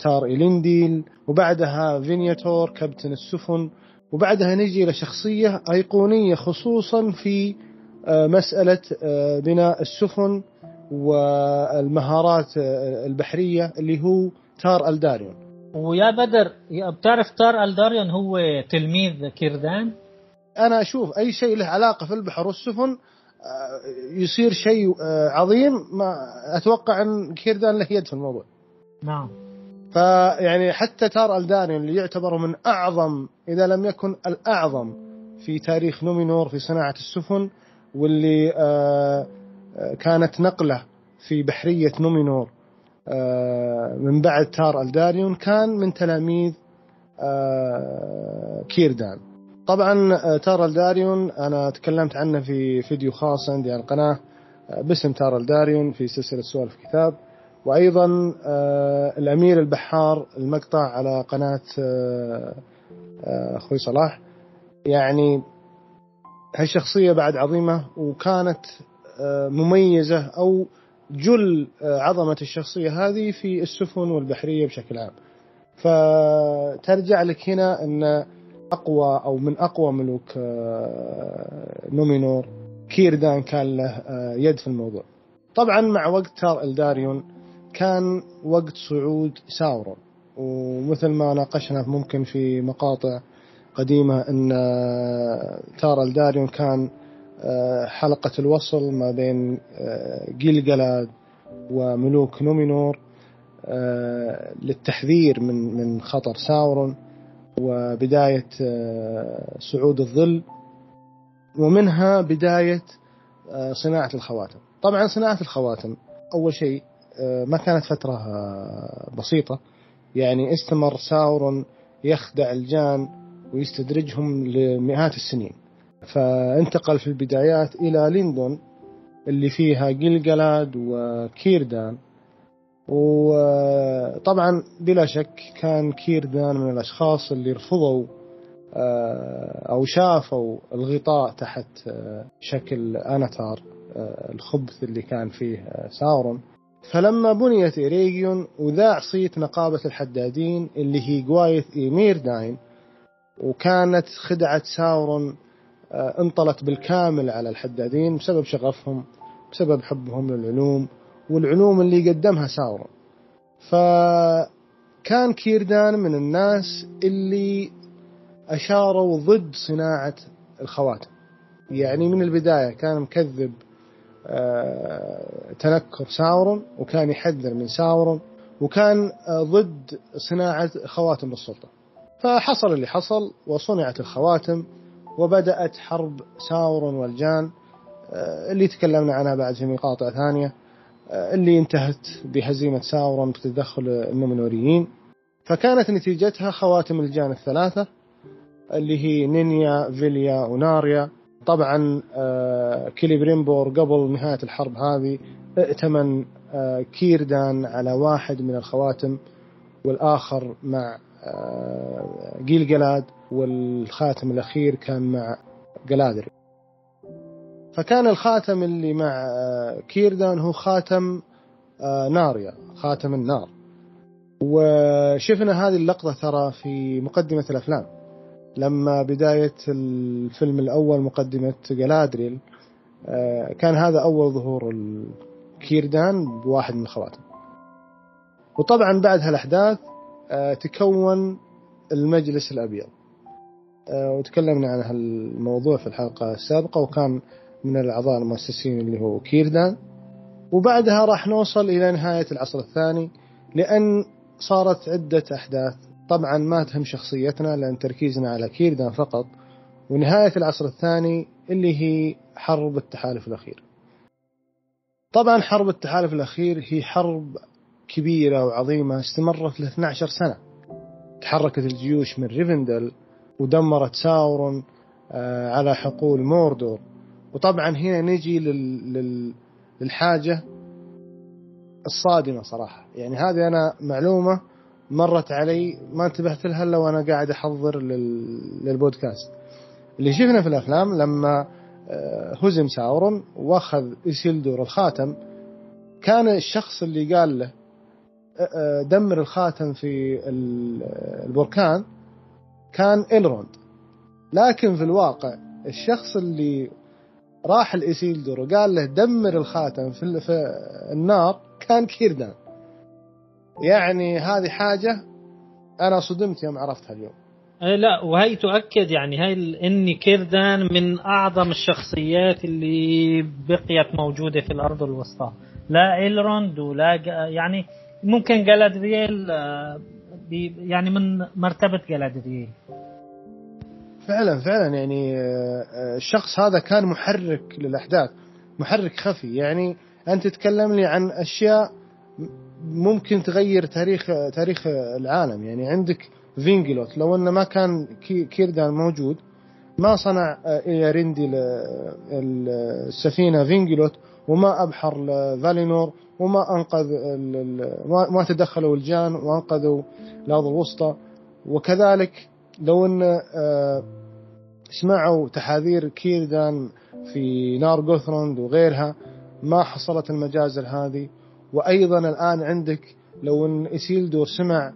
تار إلينديل وبعدها فينياتور كابتن السفن وبعدها نجي إلى شخصية أيقونية خصوصا في آه، مسألة آه، بناء السفن والمهارات آه، البحرية اللي هو تار ألداريون. ويا بدر بتعرف تار ألداريون هو تلميذ كيردان أنا أشوف أي شيء له علاقة في البحر والسفن يصير شيء عظيم ما أتوقع أن كيردان له يد في الموضوع. نعم. فيعني حتى تار ألداني اللي يعتبر من أعظم إذا لم يكن الأعظم في تاريخ نومينور في صناعة السفن واللي آه، آه، كانت نقلة في بحرية نومينور آه، من بعد تار الداريون كان من تلاميذ كيردان. طبعا تار الداريون أنا تكلمت عنه في فيديو خاص عندي على القناة باسم تار الداريون في سلسلة سوالف كتاب. وأيضا آه، الأمير البحار المقطع على قناة آه، آه، أخوي صلاح يعني هالشخصية بعد عظيمة وكانت مميزة أو جل عظمة الشخصية هذه في السفن والبحرية بشكل عام. فترجع لك هنا إن أقوى أو من أقوى ملوك نومينور كيردان كان له يد في الموضوع. طبعا مع وقت تار إلداريون كان وقت صعود ساورون ومثل ما ناقشنا ممكن في مقاطع قديمة أن تارا الداريون كان آه، حلقة الوصل ما بين آه، جيلجلاد وملوك نومينور آه، للتحذير من من خطر ساورون وبداية صعود الظل. ومنها بداية صناعة الخواتم. طبعا صناعة الخواتم أول شيء آه، ما كانت فترة آه، بسيطة. يعني استمر ساورون يخدع الجان ويستدرجهم لمئات السنين. فانتقل في البدايات إلى ليندون اللي فيها جلجلاد وكيردان. وطبعا بلا شك كان كيردان من الأشخاص اللي رفضوا آه، أو شافوا الغطاء تحت شكل أناتار الخبث اللي كان فيه ساورون. فلما بنيت إيريجيون وذاع صيت نقابة الحدادين اللي هي قواية إيمير داين وكانت خدعة ساورون آه، انطلت بالكامل على الحدادين بسبب شغفهم بسبب حبهم للعلوم والعلوم اللي قدمها ساورون. فكان كيردان من الناس اللي أشاروا ضد صناعة الخواتم. يعني من البداية كان مكذب تنكر ساورون وكان يحذر من ساورون وكان آه، ضد صناعة خواتم السلطة فحصل اللي حصل وصنعت الخواتم وبدأت حرب ساورون والجان آه، اللي تكلمنا عنها بعد في مقاطع ثانية اللي انتهت بهزيمة ساورون بتدخل النمنوريين فكانت نتيجتها خواتم الجان الثلاثة اللي هي نينيا فيليا وناريا. طبعا آه، كيليبريمبور قبل نهاية الحرب هذه ائتمن آه، كيردان على واحد من الخواتم والآخر مع آه، جيل جلاد والخاتم الأخير كان مع جلادري فكان الخاتم اللي مع كيردان هو خاتم ناريا خاتم النار. وشفنا هذه اللقطة ترى في مقدمة الأفلام. لما بداية الفيلم الأول مقدمة جلادريل آه، كان هذا أول ظهور كيردان بواحد من الخواتم. وطبعا بعد هالأحداث آه، تكون المجلس الأبيض. آه، وتكلمنا عن هالموضوع في الحلقة السابقة وكان من الأعضاء المؤسسين اللي هو كيردان. وبعدها راح نوصل إلى نهاية العصر الثاني لأن صارت عدة أحداث طبعا ما تهم شخصيتنا لأن تركيزنا على كيردان فقط. ونهاية العصر الثاني اللي هي حرب التحالف الأخير. طبعا حرب التحالف الأخير هي حرب كبيرة وعظيمة استمرت ل 12 سنة. تحركت الجيوش من ريفندل ودمرت ساورون آه، على حقول موردور وطبعا هنا نجي للحاجة الصادمة صراحة. يعني هذه أنا معلومة مرت علي ما انتبهت لها إلا وأنا قاعد أحضر للبودكاست. اللي شفنا في الأفلام لما آه، هزم ساورون وأخذ اسيلدور الخاتم كان الشخص اللي قال له آه، آه، دمر الخاتم في البركان كان إلروند. لكن في الواقع الشخص اللي راح الإسيلدور وقال له دمر الخاتم في النار كان كيردان. يعني هذه حاجة أنا صدمت يوم عرفتها اليوم. لا وهي تؤكد يعني هاي إني كيردان من أعظم الشخصيات اللي بقيت موجودة في الأرض الوسطى. لا ايلروند ولا يعني ممكن جالادرييل آه، يعني من مرتبة جالادرييل. فعلا فعلا يعني آه، آه، الشخص هذا كان محرك للأحداث محرك خفي. يعني أنت تتكلم لي عن أشياء ممكن تغير تاريخ تاريخ العالم. يعني عندك فينجلوت. لو أنه ما كان كيردان موجود ما صنع ايرنديل السفينة فينجلوت وما أبحر فالينور وما أنقذ ما تدخلوا الجان وأنقذوا الأرض الوسطى. وكذلك لو أن آه، سمعوا تحاذير كيردان في نارغوثروند وغيرها ما حصلت المجازر هذه. وأيضا الآن عندك لو إن اسيلدور سمع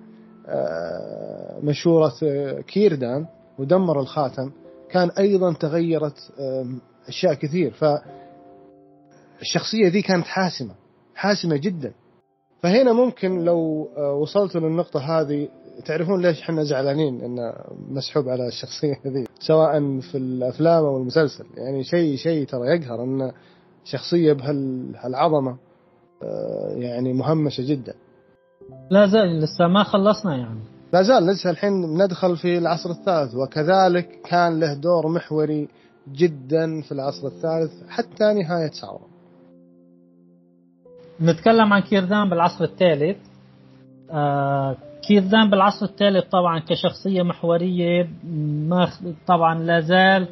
آه، مشورة آه، كيردان ودمر الخاتم كان أيضا تغيرت أشياء كثير. فالشخصية ذي كانت حاسمة حاسمة جدا. فهنا ممكن لو آه، وصلت للنقطة هذه تعرفون ليش إحنا زعلانين انه مسحوب على الشخصية ذي؟ سواء في الأفلام أو المسلسل. يعني شيء شيء ترى يقهر إن شخصية بهالعظمة آه، يعني مهمشة جدا. لا زال لسه ما خلصنا يعني. لا زال لسه الحين ندخل في العصر الثالث وكذلك كان له دور محوري جدا في العصر الثالث حتى نهاية ساورون نتكلم عن كيردان بالعصر الثالث. آه كيردان بالعصر الثالث طبعا كشخصية محورية ما طبعا لا زال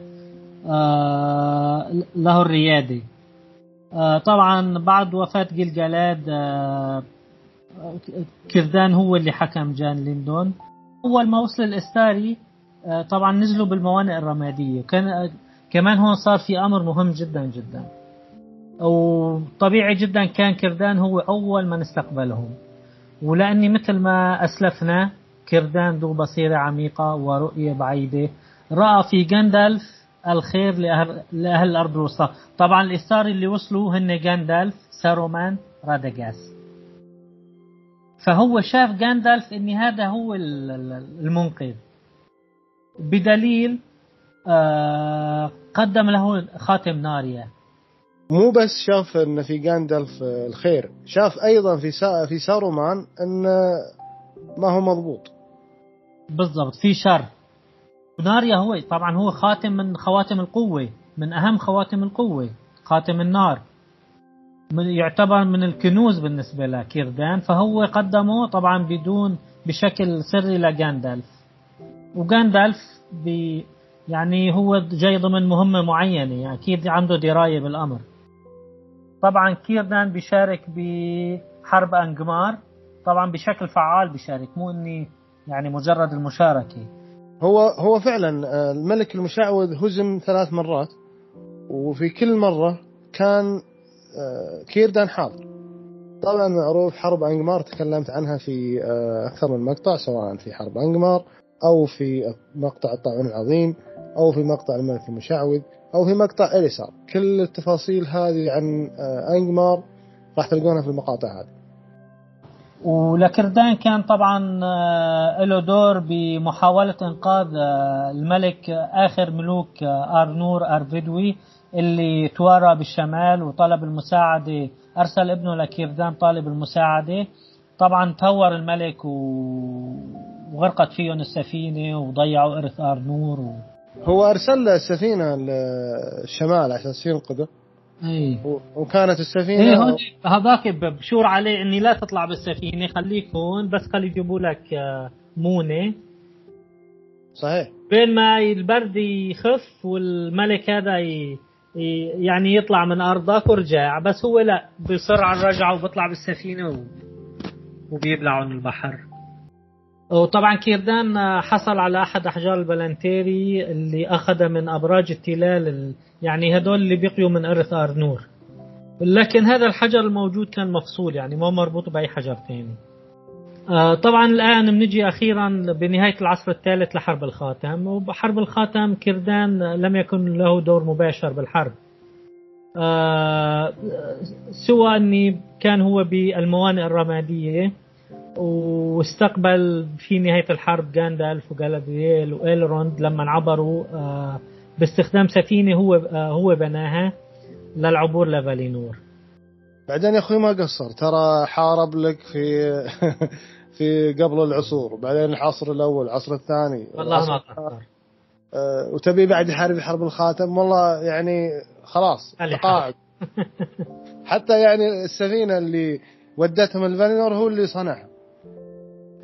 آه له الريادة آه، طبعا بعد وفاة جلجلاد آه، كردان هو اللي حكم جان ليندون. أول ما وصل الإستاري آه، طبعا نزلوا بالموانئ الرمادية. كان كمان هون صار في أمر مهم جدا جدا. وطبيعي جدا كان كردان هو أول من استقبلهم. ولأني مثل ما أسلفنا كردان ذو بصيرة عميقة ورؤية بعيدة. رأى في جندلف الخير لأهل, لأهل الأرض الوسطى. طبعا الإثار اللي وصلوا هن جاندالف سارومان راداغاس. فهو شاف جاندالف إن هذا هو المنقذ. بدليل آه قدم له خاتم ناريا. مو بس شاف إن في جاندالف الخير شاف أيضا في سا في سارومان إن ما هو مضبوط. بالضبط في شر. ناريا هو طبعا هو خاتم من خواتم القوة من أهم خواتم القوة خاتم النار. يعتبر من الكنوز بالنسبة لكيردان فهو قدمه طبعا بدون بشكل سري لجاندالف وجاندالف يعني هو جاي ضمن مهمة معينة يعني أكيد عنده دراية بالأمر. طبعا كيردان بيشارك بحرب أنجمار طبعا بشكل فعال بيشارك مو إني يعني مجرد المشاركة. هو هو فعلا آه، الملك المشعوذ هزم ثلاث مرات وفي كل مرة كان آه، كيردان حاضر. طبعا معروف حرب أنجمار تكلمت عنها في آه، أكثر من مقطع سواء في حرب أنجمار أو في مقطع الطاعون العظيم أو في مقطع الملك المشعوذ أو في مقطع إليسار. كل التفاصيل هذه عن أنجمار راح تلقونها في المقاطع هذه. ولكردان كان طبعا له دور بمحاولة إنقاذ الملك آخر ملوك أرنور أرفيدوي اللي توارى بالشمال وطلب المساعدة. أرسل ابنه لكيردان طالب المساعدة. طبعا تهور الملك وغرقت فيهم السفينة وضيعوا إرث أرنور و... هو أرسل السفينة للشمال عشان ينقذه اي وكانت السفينة إيه هذاك بشور عليه إني لا تطلع بالسفينة خليك هون بس خلي يجيبوا لك آه، مونة. صحيح. بين ما البرد يخف والملك هذا ي... يعني يطلع من ارضك ورجع بس هو لا بيصر على الرجعه وبيطلع بالسفينة و... وبيبلعون البحر. وطبعا كيردان حصل على أحد أحجار البلانتيري اللي أخذ من أبراج التلال يعني هدول اللي بقيوا من إرث آرنور. لكن هذا الحجر الموجود كان مفصول يعني ما مربوط بأي حجر ثاني آه، طبعا الآن بنجي أخيرا بنهاية العصر الثالث لحرب الخاتم. وبحرب الخاتم كردان لم يكن له دور مباشر بالحرب. آه، سوى أني كان هو بالموانئ الرمادية. واستقبل في نهاية الحرب جاندالف وجالادرييل وإيلروند لما عبروا آه، باستخدام سفينة هو آه، هو بناها للعبور لفالينور. بعدين يا أخوي ما قصر ترى حارب لك في في قبل العصور وبعدين العصر الأول العصر الثاني. والله ما قصر. آه، وتبي بعد يحارب حرب الخاتم؟ والله يعني خلاص تقاعد. حتى يعني السفينة اللي ودتهم الفالينور هو اللي صنعها.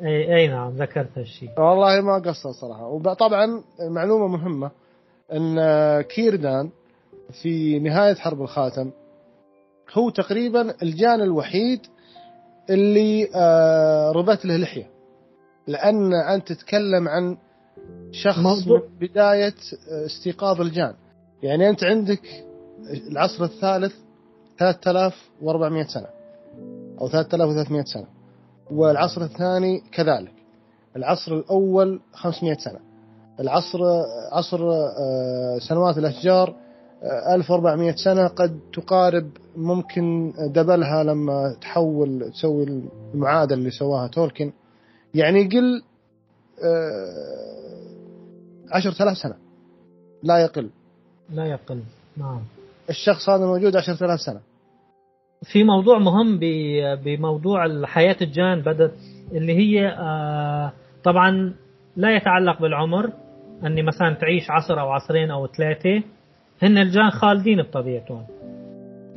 إي إي نعم ذكرت هالشيء والله ما قصر صراحة. وطبعا معلومة مهمة إن كيردان في نهاية حرب الخاتم هو تقريبا الجان الوحيد اللي آه، ربت له لحية. لأن أنت تتكلم عن شخص موضوع. من بداية آه، استيقاظ الجان. يعني أنت عندك العصر الثالث 3400 سنة أو 3300 سنة. والعصر الثاني كذلك. العصر الأول 500 سنة. العصر عصر آه، سنوات الأشجار 1400 آه، سنة قد تقارب ممكن دبلها لما تحول تسوي المعادلة اللي سواها تولكن. يعني يقل آه، عشرة آلاف سنة. لا يقل. لا يقل. نعم. الشخص هذا موجود عشرة آلاف سنة. في موضوع مهم بموضوع حياة الجان بدأ اللي هي آه، طبعا لا يتعلق بالعمر أني مثلا تعيش عصر أو عصرين أو ثلاثة هن الجان خالدين بطبيعتهم.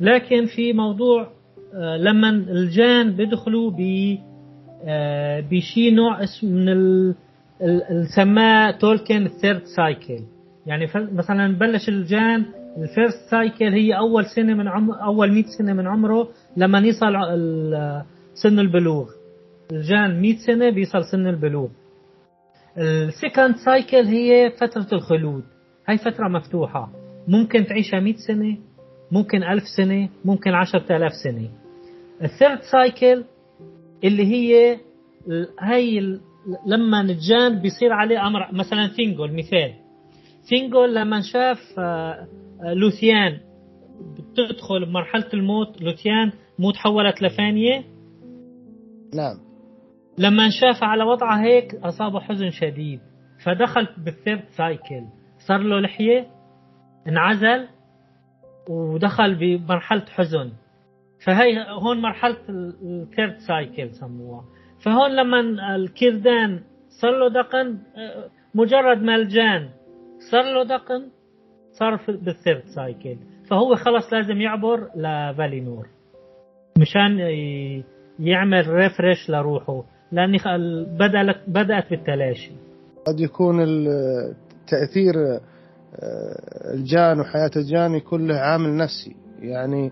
لكن في موضوع آه، لما الجان بيدخلوا ب آه، بشي نوع اسم من سماه تولكن third cycle. يعني مثلا بلش الجان ال first cycle هي أول سنة من عمر أول 100 سنة من عمره لما يصل سن البلوغ. الجان 100 سنة بيصل سن البلوغ. ال second cycle هي فترة الخلود. هاي فترة مفتوحة. ممكن تعيشها 100 سنة ممكن 1000 سنة ممكن 10000 سنة. ال third cycle اللي هي هاي لما الجان بيصير عليه أمر مثلا ثينجول مثال. ثينجول لما شاف آه، لوثيان. بتدخل بمرحلة الموت لوثيان مو تحولت لفانيه نعم. لما شاف على وضعها هيك أصابه حزن شديد. فدخل بال third cycle. صار له لحية انعزل ودخل بمرحلة حزن. فهي هون مرحلة ال third cycle سموها. فهون لما الكردان صار له دقن مجرد ما الجان صار له دقن صار بال third cycle. فهو خلص لازم يعبر لفالينور. مشان يعمل refresh لروحه. لأن بدأت بالتلاشي. قد يكون التاثير آه، الجان وحياة الجان يكون له عامل نفسي. يعني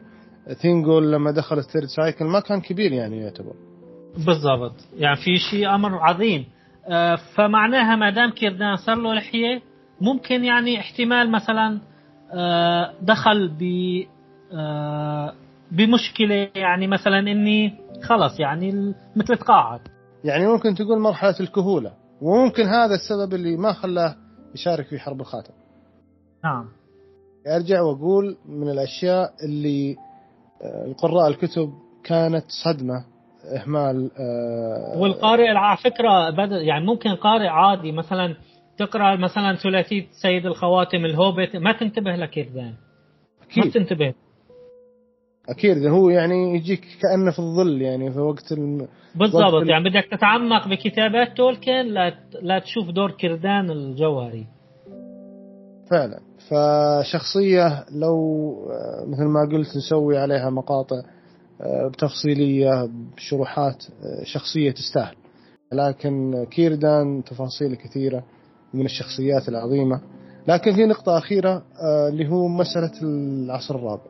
ثينجول لما دخل ال third cycle ما كان كبير يعني يعتبر. بالضبط. يعني في شيء أمر عظيم. آه، فمعناها ما دام كيردان صار له لحيه ممكن يعني احتمال مثلا آه، دخل ب بمشكلة يعني مثلا إني خلص يعني مثل تقاعد. يعني ممكن تقول مرحلة الكهولة وممكن هذا السبب اللي ما خلاه يشارك في حرب الخاتم. نعم. أرجع وأقول من الأشياء اللي آه، القراء الكتب كانت صدمة إهمال آه والقارئ على فكرة بدا يعني ممكن قارئ عادي مثلا تقرأ مثلا ثلاثيه سيد الخواتم الهوبت ما تنتبه لكيردان أكيد. ما تنتبه. أكيد هو يعني يجيك كأنه في الظل يعني في وقت الم... بالضبط وقت يعني بدك تتعمق بكتابات تولكن لا لا تشوف دور كردان الجوهري. فعلا. فشخصية لو آه، مثل ما قلت نسوي عليها مقاطع آه، بتفصيلية بشروحات آه، شخصية تستاهل. لكن كيردان تفاصيل كثيرة. من الشخصيات العظيمة. لكن في نقطة أخيرة اللي هو مسألة العصر الرابع.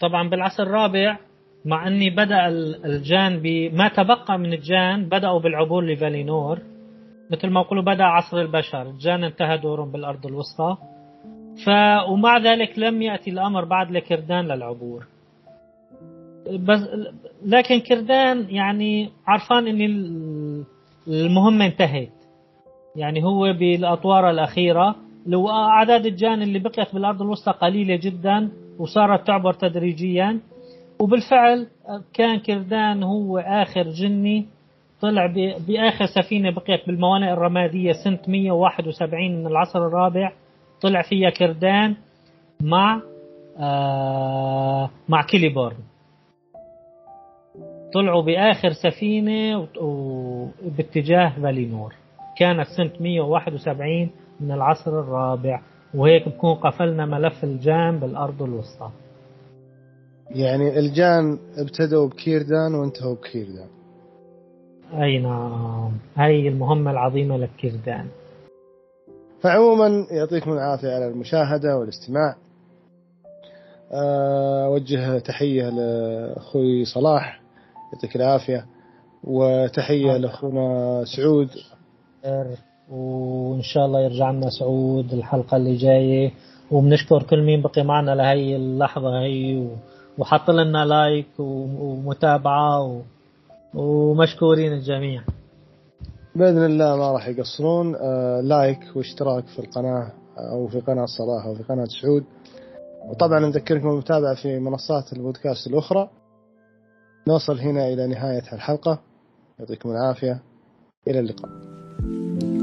طبعا بالعصر الرابع مع أني بدأ الجان بما تبقى من الجان بدأوا بالعبور لفالينور. مثل ما يقولوا بدأ عصر البشر. الجان انتهى دورهم بالأرض الوسطى. ف ومع ذلك لم يأتي الأمر بعد لكردان للعبور. بس لكن كردان يعني عرفان ان المهمة انتهت. يعني هو بالأطوار الأخيرة. لو أعداد الجان اللي بقيت بالأرض الوسطى قليلة جدا وصارت تعبر تدريجيا. وبالفعل كان كردان هو آخر جني طلع بآخر سفينة بقيت بالموانئ الرمادية سنة 171 من العصر الرابع. طلع فيها كردان مع آه مع كيليبورن. طلعوا بآخر سفينة باتجاه فالينور. كانت سنة 171 من العصر الرابع وهيك بكون قفلنا ملف الجان بالأرض الوسطى. يعني الجان ابتدوا بكيردان وانتهوا بكيردان. أي نعم. هاي المهمة العظيمة لكيردان فعموما يعطيكم العافية على المشاهدة والاستماع. آه، أوجه تحية لأخوي صلاح يعطيك العافية وتحية لأخونا سعود وإن شاء الله يرجع لنا سعود الحلقة اللي جاية. وبنشكر كل مين بقي معنا لهي اللحظة هي وحط لنا لايك ومتابعة ومشكورين الجميع. بإذن الله ما راح يقصرون. آه لايك واشتراك في القناة أو في قناة صلاح أو في قناة سعود. وطبعا نذكركم بالمتابعه في منصات البودكاست الأخرى. نوصل هنا إلى نهاية الحلقة يعطيكم العافية. إلى اللقاء. you